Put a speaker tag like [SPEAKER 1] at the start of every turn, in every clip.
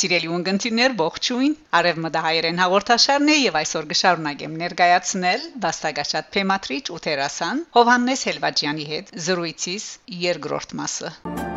[SPEAKER 1] Սիրելի ունգընտիրներ, ողջույն։ Արևմտահայերեն հաղորդաշարն է եւ այսօր կշարունակեմ ներկայացնել Վաստակաշատ Փեմատրիչ ու Տերասան Հովաննես Հելվաջյանի հետ զրույցից երկրորդ մասը։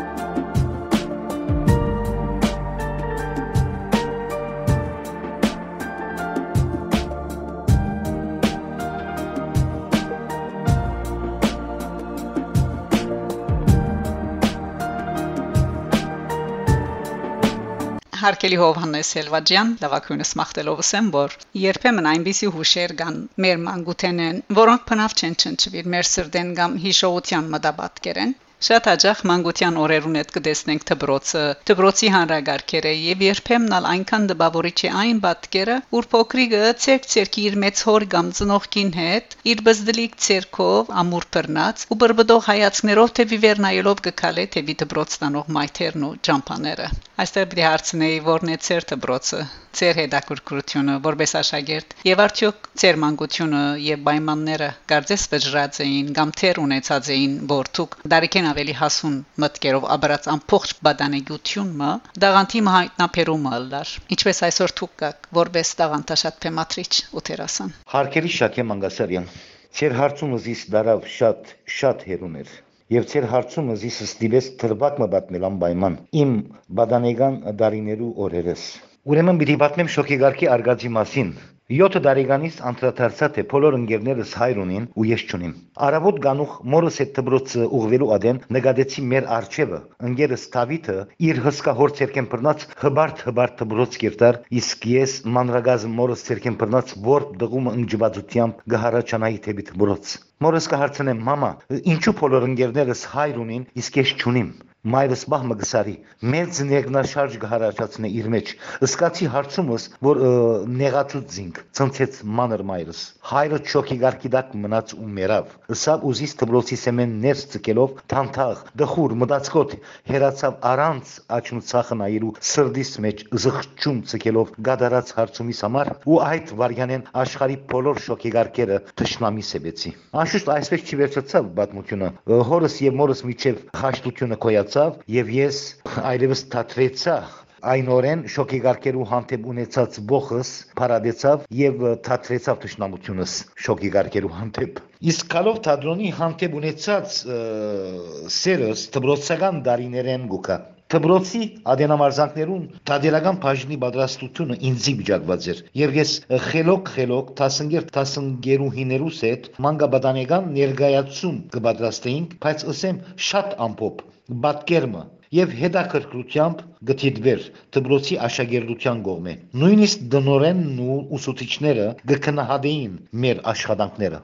[SPEAKER 1] Հարկելի Հովհաննես Հելվաջյան, լավակույնս մախտելով ասեմ, որ երբեմն այնպիսի հուշեր կան մեր մանկութենեն, որոնք փնավ չեն չնչվիր մեր սրդեն կամ հիշողության մտաբատկերեն, Շատ հաջող մանկության օրերուն հետ կդեսնենք դբրոցը, դբրոցի հանրագարքերը եւ երբեմն ալ այնքան դպավորիչ է այն բատկերը, որ փոքրիկը ցերկ-ցերկի իր մեծ հոր կամ ծնողքին հետ իր բզդլիկ ցերկով ամուր բռնած ու բրբդող հայացքներով թե վիվերնայելով կքալե թե դբրոց տանող մայթերն ու ջամփաները։ Այստեղ պիտի հարցնեի, որն է ցեր դբրոցը, ցեր հետաքրքրությունը որպես աշակերտ եւ արդյոք ցեր մանկությունը եւ պայմանները կարծես վճռած էին կամ թեր ունեցած էին որթուք դարիքեն ավելի հասուն մտկերով աբրած ամփոխ բադանեգությունը դաղանթի հայտնաբերումը լար ինչպես այսօր թուք կակ որպես դաղանթաշատ փեմատրիչ ու տերասան
[SPEAKER 2] Հարկերի Շաքե Մանգասարյան Ձեր հարցումը զիս դարավ շատ շատ հերուներ եւ ցեր հարցումը զիս ստիպես թրվակ մը պատմել անպայման իմ բադանեգան դարիներու օրերս ուրեմն պիտի պատմեմ շոկեգարքի արգածի մասին 7 տարեկանից անդրադարձա թե բոլոր ընկերներս հայր ունին ու ես չունիմ։ Արաբոտ գանուխ մորս հետ դբրոցը ուղվելու ադեն նկատեցի մեր արջևը։ Ընկերս Դավիթը իր հսկա հոր ցերկեն բռնած հբարտ հբարտ դբրոց կերտար, իսկ ես մանրագազ մորս ցերկեն բռնած որ դղումը ընջվածությամբ գահարաչանայի թեպի դբրոց։ Մորս կհարցնեմ՝ մամա, ինչու բոլոր ընկերներս հայր ունին, իսկ ես չունիմ։ Մայրս բահմը գսարի մեծ ներգնաշարժ գհարաճացնե իր մեջ ըսկացի հարցումս որ նեղացուց զինք ցնցեց մանր մայրս հայրը չոքի գարկիդակ մնաց ու մերավ ըսավ ուզիս դբլոցի սեմեն ներս ցկելով թանթաղ դխուր մտածկոտ հերացավ առանց աչմցախը նայելու սրդիս մեջ զղջում ցկելով գադարած հարցումիս համար ու այդ վարյանեն աշխարի բոլոր շոքի գարկերը թշնամի սեբեցի անշուշտ այսպես չի վերջացավ պատմությունը հորս եւ մորս միջև խաշտությունը կոյած ստացավ եւ ես այլևս թատրեցա այնորեն շոկի գարկերու հանդեպ ունեցած ողս փարադեցավ եւ թատրեցավ ճշնամությունս շոկի գարկերու հանդեպ իսկ կալով թատրոնի հանդեպ ունեցած սերս դբրոցական դարիներեն գուկա Թբրոցի ադենամարզանքներուն տադերական բաժնի պատրաստությունը ինձի վիճակված էր եւ ես խելոք խելոք 15 15-երուհիներուս հետ մանկաբադանեգան ներգայացում կպատրաստեինք բայց ասեմ շատ ամփոփ բատկերմը եւ հետաքրքրությամբ գտիդվեր դբրոցի աշակերտության կողմէ նույնիսկ դնորենն ու ուսուցիչները գկնահատեին մեր աշխատանքները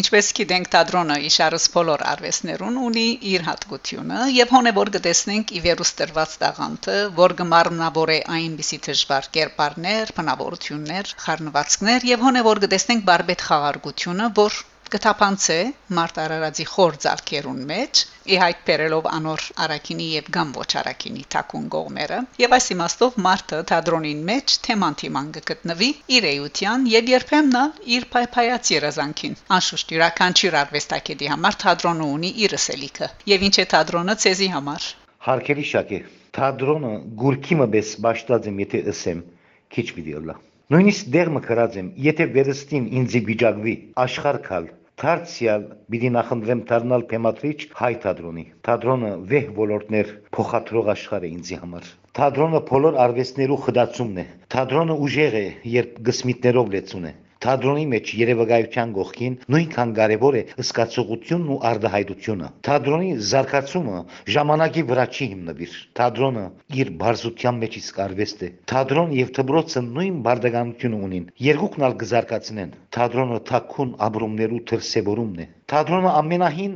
[SPEAKER 1] Ինչպես գիտենք, թատրոնը իշարս բոլոր արվեստներուն ունի իր հատկությունը եւ հոնեվոր կտեսնենք ի վերուս տրված տաղանթը, որ գմարմնավոր է այնպիսի դժվար կերպարներ, բնավորություններ, խառնվածքներ եւ հոնեվոր կտեսնենք բարբետ խաղարկությունը, որ կթափանցե մարտ արարածի խոր ցալքերուն մեջ ի հայտ բերելով անոր արակինի եւ գամ ոչ արակինի թակուն գողմերը եւ այս իմաստով մարտը թադրոնին մեջ թեման թիման գտնվի իր էության եւ երբեմն իր փայփայած երազանքին անշուշտ յուրաքանչյուր արվեստակետի համար թադրոնը ունի իր սելիքը եւ ինչ է թադրոնը ցեզի համար
[SPEAKER 2] հարկելի շակե թադրոնը գուրքի մբես ճաշտած եմ եթե ասեմ քիչ պիտի լա Նույնիսկ դեր մկրած եմ, եթե վերստին ինձ վիճակվի աշխարհ կալ, Դարձյալ պիտի նախընտրեմ դառնալ թեմատրիչ հայ թատրոնի։ Թատրոնը վեհ ոլորտներ փոխադրող աշխարհ է ինձի համար։ Թատրոնը բոլոր արվեստներու խդացումն է։ Թատրոնը ուժեղ է, երբ գսմիտներով լեցուն է։ Թատրոնի մեջ երևակայության գողքին նույնքան կարևոր է սկացողությունն ու արդահայտությունը։ Թատրոնի զարգացումը ժամանակի վրա չի հիմնվիր։ Թատրոնը իր բարձության մեջ իսկ արվեստ է։ Թատրոն եւ դբրոցը նույն բարդականություն ունին։ Երկուքն ալ կզարգացնեն։ Թատրոնը թակուն ապրումներու դրսևորումն է։ Թատրոնը ամենահին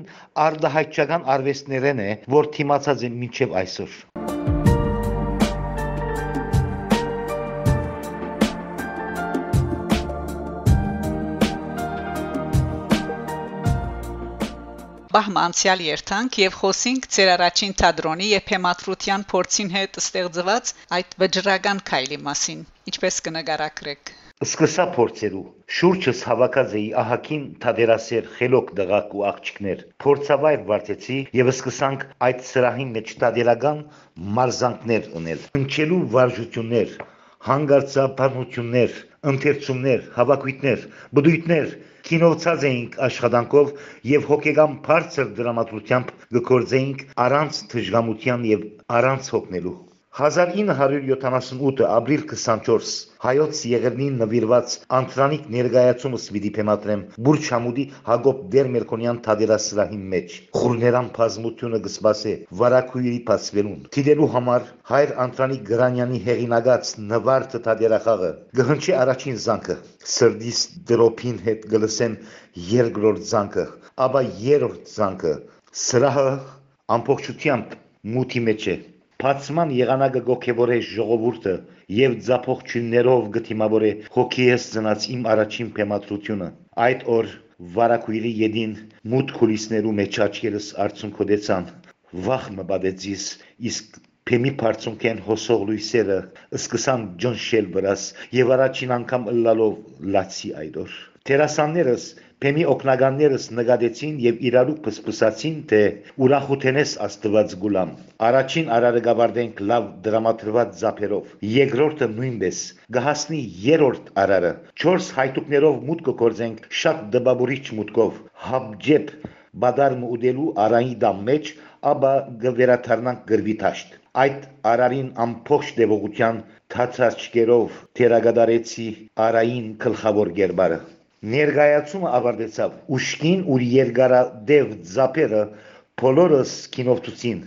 [SPEAKER 2] արդահայտչական արվեստներն է, որ թիմացած են մինչև այսօր։
[SPEAKER 1] բահմանցիալ երթանք եւ խոսինք ծեր առաջին թադրոնի եւ փեմատրության փորձին հետ ստեղծված այդ վճռական քայլի մասին ինչպես կնկարագրեք
[SPEAKER 2] Սկսա փորձերու շուրջս հավաքած էի ահակին թադերասեր խելոք դղակ ու աղջիկներ փորձավայր վարտեցի եւ սկսանք այդ սրահին մեջ թադերական մարզանքներ ունել ընչելու վարժություններ հանգարցապանություններ ընթերցումներ հավաքույտներ բդույթներ կինովցած էինք աշխատանքով եւ հոգեգամ բարձր դրամատրությամբ գործեինք առանց թշգամության եւ առանց հոգնելու 1978 ապրիլ 24 հայոց եղերնին նվիրված անտրանիկ ներկայացումս պիտի փեմատրեմ Բուրջ Համուդի Հակոբ Դերմերկոնյան թադերասրահի մեջ խուրներան բազմությունը գսպասե վարակույրի փասվելուն դիտելու համար հայր անտրանիկ Գրանյանի հեղինակած նվարդը թադերախաղը գհնչի առաջին զանգը սրդիս դրոփին հետ գլսեն երկրորդ զանգը ապա երրորդ զանգը սրահը ամբողջությամբ մութի մեջ է Բացման եղանակը գոքեվորե ժողովուրդը եւ ձափողություններով գտիմավորե հոգիես ծնած իմ առաջին փեմատրությունը այդ օր վարակույրի յեդին մութ քուլիսներու մեջ աչքերս արցունքոդեցան վախ մբադեցիս իսկ Փեմի բարձունքեն հոսող լույսերը սկսան ջնշել վրաս եւ առաջին անգամ ըլլալով լացի այդոր Տերասաններս Փեմի օկնականներս նկատեցին եւ իրարու փսփսացին, թե ուրախութենես Աստված գուլամ։ Առաջին արարը գավարդենք լավ դրամատրված զապերով։ Երկրորդը նույնպես գահասնի երրորդ արարը։ 4 հայտուկներով մուտք կգործենք շատ դբաբուրիչ մուտքով։ Հաբջեփ բադարմ ուդելու արայի դամ մեջ, ապա գվերաթարնանք գրվի տաշտ։ Այդ արարին ամբողջ դեպողության թացարչկերով թերագադարեցի արային գլխավոր գերբարը Ներկայացումը ավարտեցավ ուշքին ու երկարադև զապերը բոլորս կինովտուցին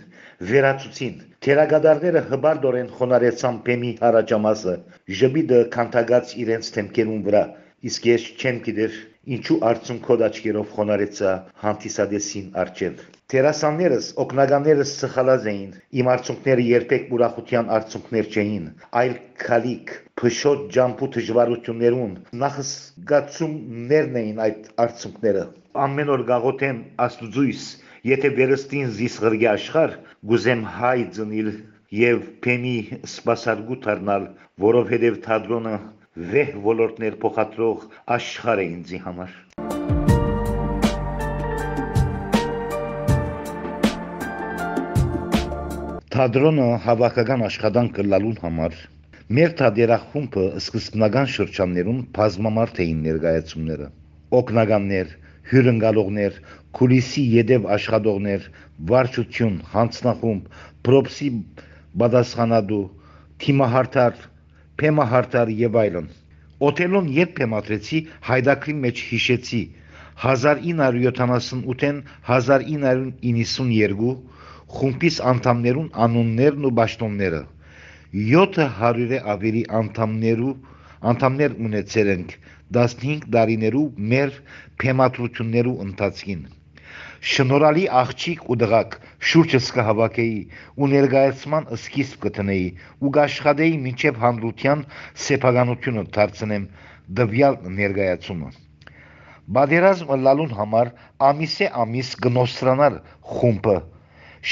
[SPEAKER 2] վերացուցին Տերագադարները հբարդորեն խոնարեցան Պեմի հարաճամասը ժբիդը քանթագած իրենց թեմքերուն վրա իսկ ես չեմ գիտեր ինչու արցունքոդ աչքերով խոնարեցա հանդիսադեսին արջև Տերասաններս, օկնականներս սխալած էին։ Իմ արցունքները երբեք ուրախության արցունքներ չէին, այլ քալիք, փշոտ ջամփու դժվարություններուն նախսգացումներն էին այդ արցունքները։ Ամեն օր գաղութեմ Աստուծույս, եթե վերստին զիս ղրգի աշխար, գուզեմ հայ ծնիլ եւ փեմի սպասարգու դառնալ, որովհետեւ թատրոնը վեհ ոլորտներ փոխադրող աշխարհ է ինձի համար։ Թադրոնը հավաքական աշխատանք կլալուն համար մեր թադերախումբը սկզբնական շրջաններում բազմամարդ էին ներկայացումները։ Օկնականներ, հյուրընկալողներ, կուլիսի յետև աշխատողներ, վարչություն, հանձնախումբ, պրոպսի բադասխանադու, թիմահարտար, փեմահարտար եւ այլն։ Օթելոն երբ փեմատրեցի, հայդակրի մեջ հիշեցի. 1978-ին 1992 խումբիս անդամներուն անուններն ու ճաշտոնները 700-ը ավելի անդամներու անդամներ ունեցել ենք 15 տարիներու մեր թեմատրություններու ընթացքին շնորհալի աղջիկ ու դղակ շուրջս կհավաքեի ու ներգայացման սկիզբ կտնեի ու գաշխադեի մինչև հանդրության սեփականությունը դարձնեմ դվյալ ներգայացումը բادرազմը լալուն համար ամիսե ամիս գնոստրանար խումբը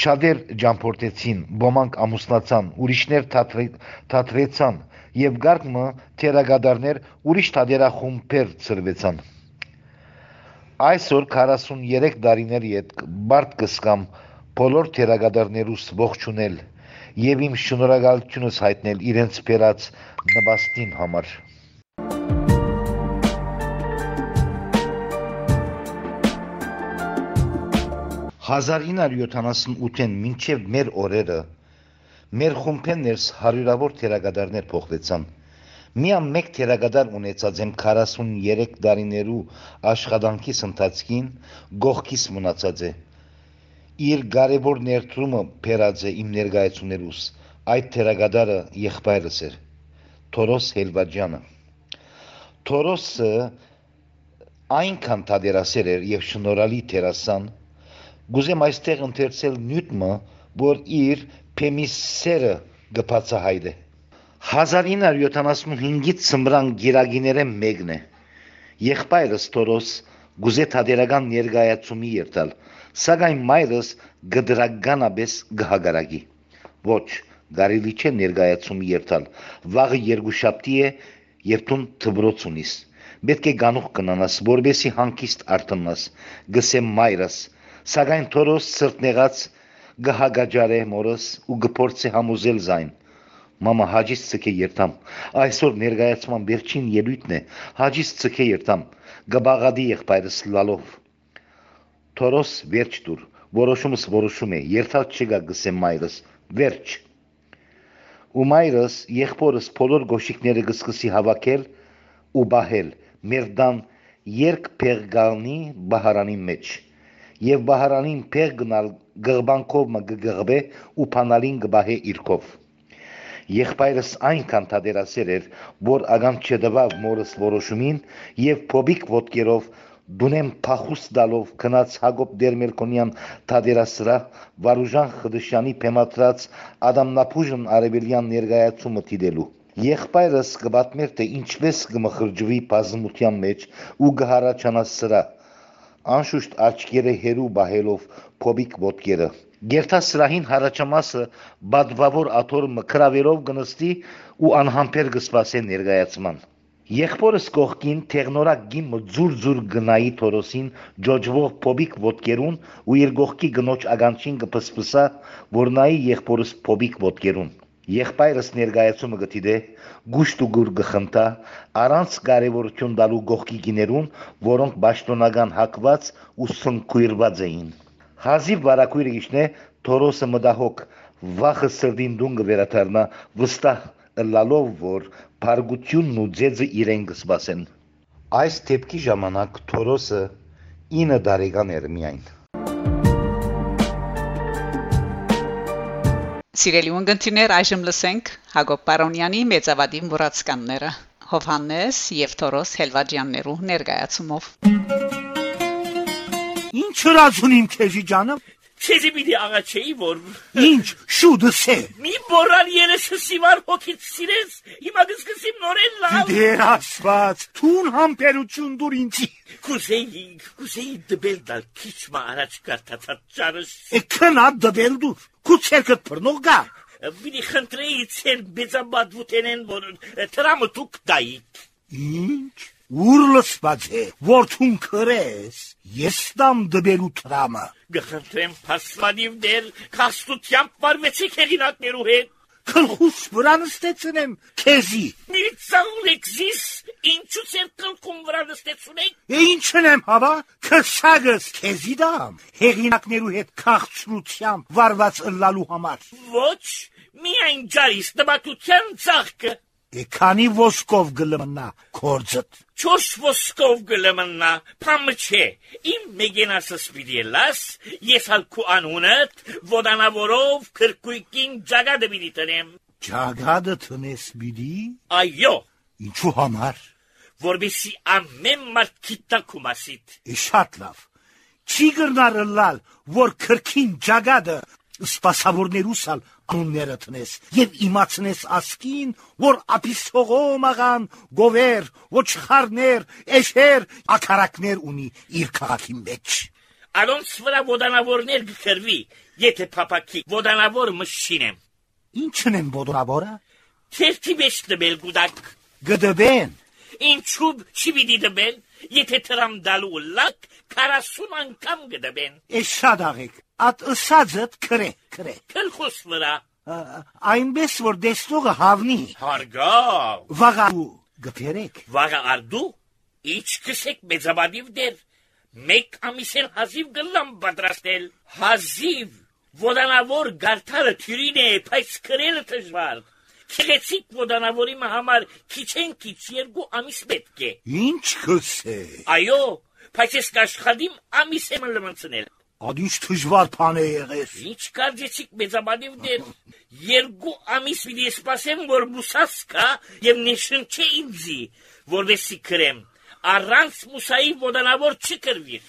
[SPEAKER 2] շադեր ջամփորդեցին ոմանք ամուսնացան ուրիշներ թատրեցան եւ գարկմը թերագադարներ ուրիշ թադերախումբեր ծրվեցան Այսօր 43 տարիների հետ բարդ կսկամ բոլոր թերագադարներուս ողջունել եւ իմ շնորհակալությունս հայտնել իրենց բերած նպաստին համար։ 1978-ին մինչև մեր օրերը մեր խումբերս հարյուրավոր թերագադարներ փոխվեցան։ Միամ մեկ թերագադար ունեցած եմ 43 տարիներու աշխատանքիս ընթացքին գողքիս մնացած է։ Իր կարևոր ներդրումը փերած է իմ ներկայացումներուս։ Այդ թերագադարը եղբայրս էր։ Թորոս Հելվաջյանը։ Թորոսը այնքան թադերասեր էր եւ շնորհալի թերասան, Գուզեմ այստեղ ընթերցել նյութը, որ իր փեմիսերը գբացահայտ է։ 1975-ից ծմրան գիրագիները մեկն է։ Եղբայրս Տորոս գուզե թադերական ներկայացումի երթալ, սակայն մայրս գդրականաբես գհագարագի։ Ոչ, գարիլի չէ ներկայացումի երթալ։ Վաղը երկուշաբթի է եւ տուն թբրոց ունիս պետք է գանուխ կնանաս որբեսի հանկիստ արտնաս գսեմ մայրս սակայն թորոս սրտնեղած գահագաջարե մորս ու գփորձե համոզել զայն մամա հաջից ցկե երթամ այսօր ներկայացման վերջին ելույթն է հաջից ցկե երթամ գբաղադի եղբայրս լալով թորոս վերջ դուր որոշումս որոշում է երթալ չգա գսեմ մայրս վերջ ու մայրս եղբորս բոլոր գոշիկները գսկսի հավաքել ու բահել մեր դան երկ փեղգալնի բահարանի մեջ եւ բահարանին փեղ գնալ գղբանքով մը գղբե ու փանալին գբահե իրկով Եղբայրս այնքան թադերասեր էր, որ ագամ չդվավ մորս որոշումին եւ փոբիկ ոտքերով դունեմ փախուս դալով քնած Հակոբ Դերմելկոնյան թադերասրա Վարուժան Խդշյանի փեմատրած Ադամնապուժն արևելյան ներկայացումը դիդելու Եղբայրս կբատմեր թե ինչպես կմխրջվի բազմության մեջ ու կհարաճանա սրա անշուշտ աչքերը հերու բահելով փոբիկ ոտքերը Գերտասրահին հարաճամասը բադվավոր աթոր մկրավերով գնստի ու անհամբեր կսպասե ներկայացման Եղբորս կողքին թեղնորակ գիմը ձուր-ձուր գնայի թորոսին ջոջվող փոբիկ ոտկերուն ու իր գողքի գնոջ ագանչին կփսփսա, որ նայի եղբորս փոբիկ ոտկերուն։ Եղբայրս ներկայացումը գտիդե գուշտ ու գուր գխնդա առանց կարևորություն տալու գողքի գիներուն, որոնք ճշտոնական հակված ու սնկուիրված էին։ Հազիվ վարակույրը իշնե թորոսը մդահոկ վախը սրդին դուն կվերաթարնա վստահ ըլլալով որ բարգությունն ու ձեձը իրեն կսպասեն։ Այս դեպքի ժամանակ Թորոսը 9 տարեկան էր միայն։
[SPEAKER 1] Սիրելի ունգընտիրներ, այժմ լսենք Հակոբ Պարոնյանի մեծավադին մուրացկանները Հովհաննես եւ Թորոս Հելվաջյաններու ներկայացումով։
[SPEAKER 3] Ինչ հրացուն իմ քեզի ջանը?
[SPEAKER 4] Քեզի պիտի աղաչեի, որ
[SPEAKER 3] Ինչ շուտս է
[SPEAKER 4] մի բորալ երեսը սիվար հոգից սիրես, հիմա կսկսիմ նորեն լավ։
[SPEAKER 3] Դեր ասված թուն համբերություն դուր ինձի
[SPEAKER 4] Կուզեի, կուզեի դբել դալ քիչ մա առաջ կարտացած ճարս։
[SPEAKER 3] Էքնա դբել դուր քուցերքդ բռնող գա
[SPEAKER 4] Պիտի խնդրեի ցեր բեծաբադ վուտենեն, որ տրամը դուք դայիք։
[SPEAKER 3] Ինչ ուր լսված է որթուն քրես ես դամ դբելու տրամը
[SPEAKER 4] Գխնդրեմ փաստանիվ դեր կաստությամբ վարվեցիք հեղինակներու հետ։
[SPEAKER 3] քլխուս վրա նստեցնեմ քեզի
[SPEAKER 4] Մի ծաղլեքզիս, ինչու ցեր կլկում վրա նստեցունեք։
[SPEAKER 3] Է ինչն եմ հավա քսագս քեզի դամ հեղինակներու հետ քաղցրությամբ վարված ըլլալու համար
[SPEAKER 4] Ոչ, միայն ջարիս տմատության ցաղկը։
[SPEAKER 3] Է քանի ոսկով գլմնա կորձդ
[SPEAKER 4] Չոշ ոսկով գլմնա, փամը չէ։ Իմ մեգենասս պիտիելաս, ես հալքու անունըտ, ոդանավորով քրկույկին ջագադը պիտի տնեմ։
[SPEAKER 3] Ջագադը տնես բիդի
[SPEAKER 4] Այո,
[SPEAKER 3] ինչու համար
[SPEAKER 4] որբիսի ամեն մարդ գիտա քու մասիդ։
[SPEAKER 3] Է շատ լավ չի գրնար լալ որ քրքին ջագադը սպասավորներուսալ անունները տնես եւ իմացնես ասկին որ ափիսողո մաղան գովեր ոչխարներ էշեր ակարակներ ունի իր քաղաքի մեջ
[SPEAKER 4] Անոնց վրա ոդանավորներ գկրվի, եթե փապակի ոդանավոր մշինեմ։
[SPEAKER 3] ինչն են բոդորավորը
[SPEAKER 4] Թերթի մեջ դբել գուդակ։
[SPEAKER 3] գդբեն
[SPEAKER 4] Ինչու չի դբել, եթե տրամ դալու լակ 40 անգամ գդբեն։
[SPEAKER 3] է շատ աղեք at ըսածդ քրե քրե
[SPEAKER 4] Քլխուս վրա։
[SPEAKER 3] այնպես որ դեստողը հավնի
[SPEAKER 4] Հարգավ։
[SPEAKER 3] վաղու գփերեք
[SPEAKER 4] Վաղը արդու ինչ կսեք մեծաբադիվ դեր։ Մեկ ամիսել հազիվ գլամ պատրաստել։ Հազիվ ոդանավոր գարտալը թյուրին է, բայց կրելը դժվար։ Քեղեցիկ ոդանավորի համար քիչեն քիչ երկու ամիս պետք է։
[SPEAKER 3] ինչ կսե
[SPEAKER 4] Այո, բայց ես կաշխատիմ ամիս եմ լմնցնել։
[SPEAKER 3] ադիչ դժվար բան է եղես
[SPEAKER 4] Ինչ կարծեցիք մեծաբանիվ դեր։ Երկու ամիս պիտի սպասեմ, որ մուսաս կա եւ նշն չէ ինձի, որովհետեւ քրեմ։ Առանց մուսայի ոդանավոր չկրվի։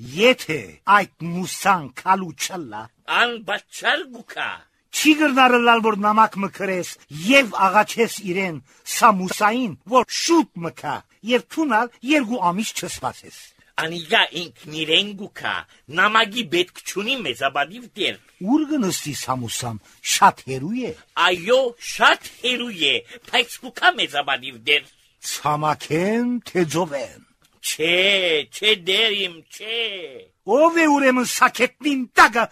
[SPEAKER 3] եթե այդ մուսան կալու չլա
[SPEAKER 4] Անբաչար գուկա։
[SPEAKER 3] չի գրնարը լալ որ նամակ մկրես եւ աղաչես իրեն սամուսային որ շուտ մկա եւ թունալ երկու ամիս չսպասես
[SPEAKER 4] Անիգա ինքն իրեն գուկա։ Նամագի պետք չունի մեծաբանիվ դեր։
[SPEAKER 3] ուր գնստի սամուսամ շատ հերու է
[SPEAKER 4] Այո, շատ հերու է, բայց գուկա մեծաբանիվ դեր։
[SPEAKER 3] ցամաքեն թե ձովեն։
[SPEAKER 4] Չէ, չէ դեր իմ, չէ։
[SPEAKER 3] Ով է ուրեմն սակետնին տակը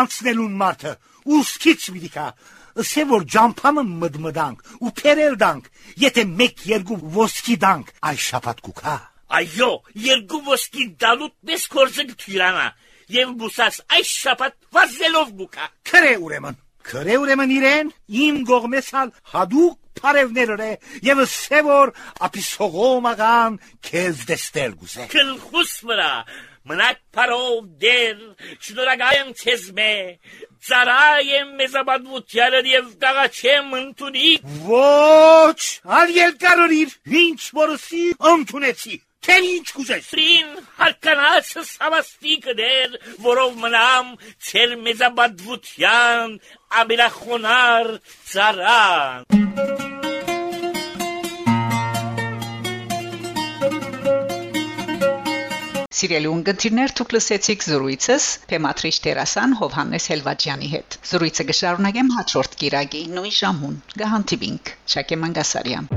[SPEAKER 3] անցնելուն մարդը։ Ուսքից միդիկա։ Սե որ ջամփամը մդմդանք ու փերել դանք, եթե մեկ երկու ոսկի դանք, այ շապատ կուքա։
[SPEAKER 4] Այո, երկու ոսկի դալուտ մեզ կորզը թյուրանա, եւ բուսած այս շապատ վազելով գուկա։
[SPEAKER 3] Քրե ուրեմն։ Քրե ուրեմն իրեն իմ գողմեսալ հադուկ Փարևները եւ սեվոր ապիսողոմական քեզ դստել գուզե։
[SPEAKER 4] Քլխուս վրա մնաք փարով դեր շնորհակալ եմ ցեզ մե ծարայեմ մեզաբադվությանը եւ դաղաչեմ ընդունի
[SPEAKER 3] Ոչ, ալ երկարորիր, ինչ որսի ընդունեցի։ Թե ինչ կուզես։
[SPEAKER 4] Ֆրին հարկանացս հավաստի կդեր, որով մնամ ցեր մեզաբադվության ամենախոնար ծարան։
[SPEAKER 1] Սիրելի ունգընտիրներ, դուք լսեցիք զրույցս Փեմատրիչ Տերասան Հովհաննես Հելվաջյանի հետ։ Զրույցը կշարունակեմ հաջորդ կիրագի նույն ժամուն։ Գահանտիվինք։ Շակե Մանգասարյան։